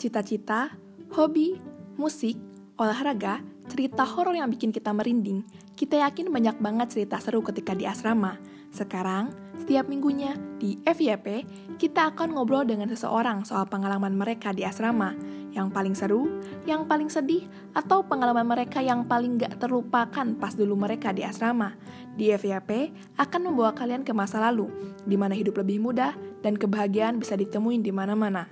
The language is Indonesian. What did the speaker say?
cita-cita, hobi, musik, olahraga, cerita horor yang bikin kita merinding, kita yakin banyak banget cerita seru ketika di asrama. Sekarang, setiap minggunya di FYP, kita akan ngobrol dengan seseorang soal pengalaman mereka di asrama. Yang paling seru, yang paling sedih, atau pengalaman mereka yang paling gak terlupakan pas dulu mereka di asrama. Di FYP akan membawa kalian ke masa lalu, di mana hidup lebih mudah dan kebahagiaan bisa ditemuin di mana-mana.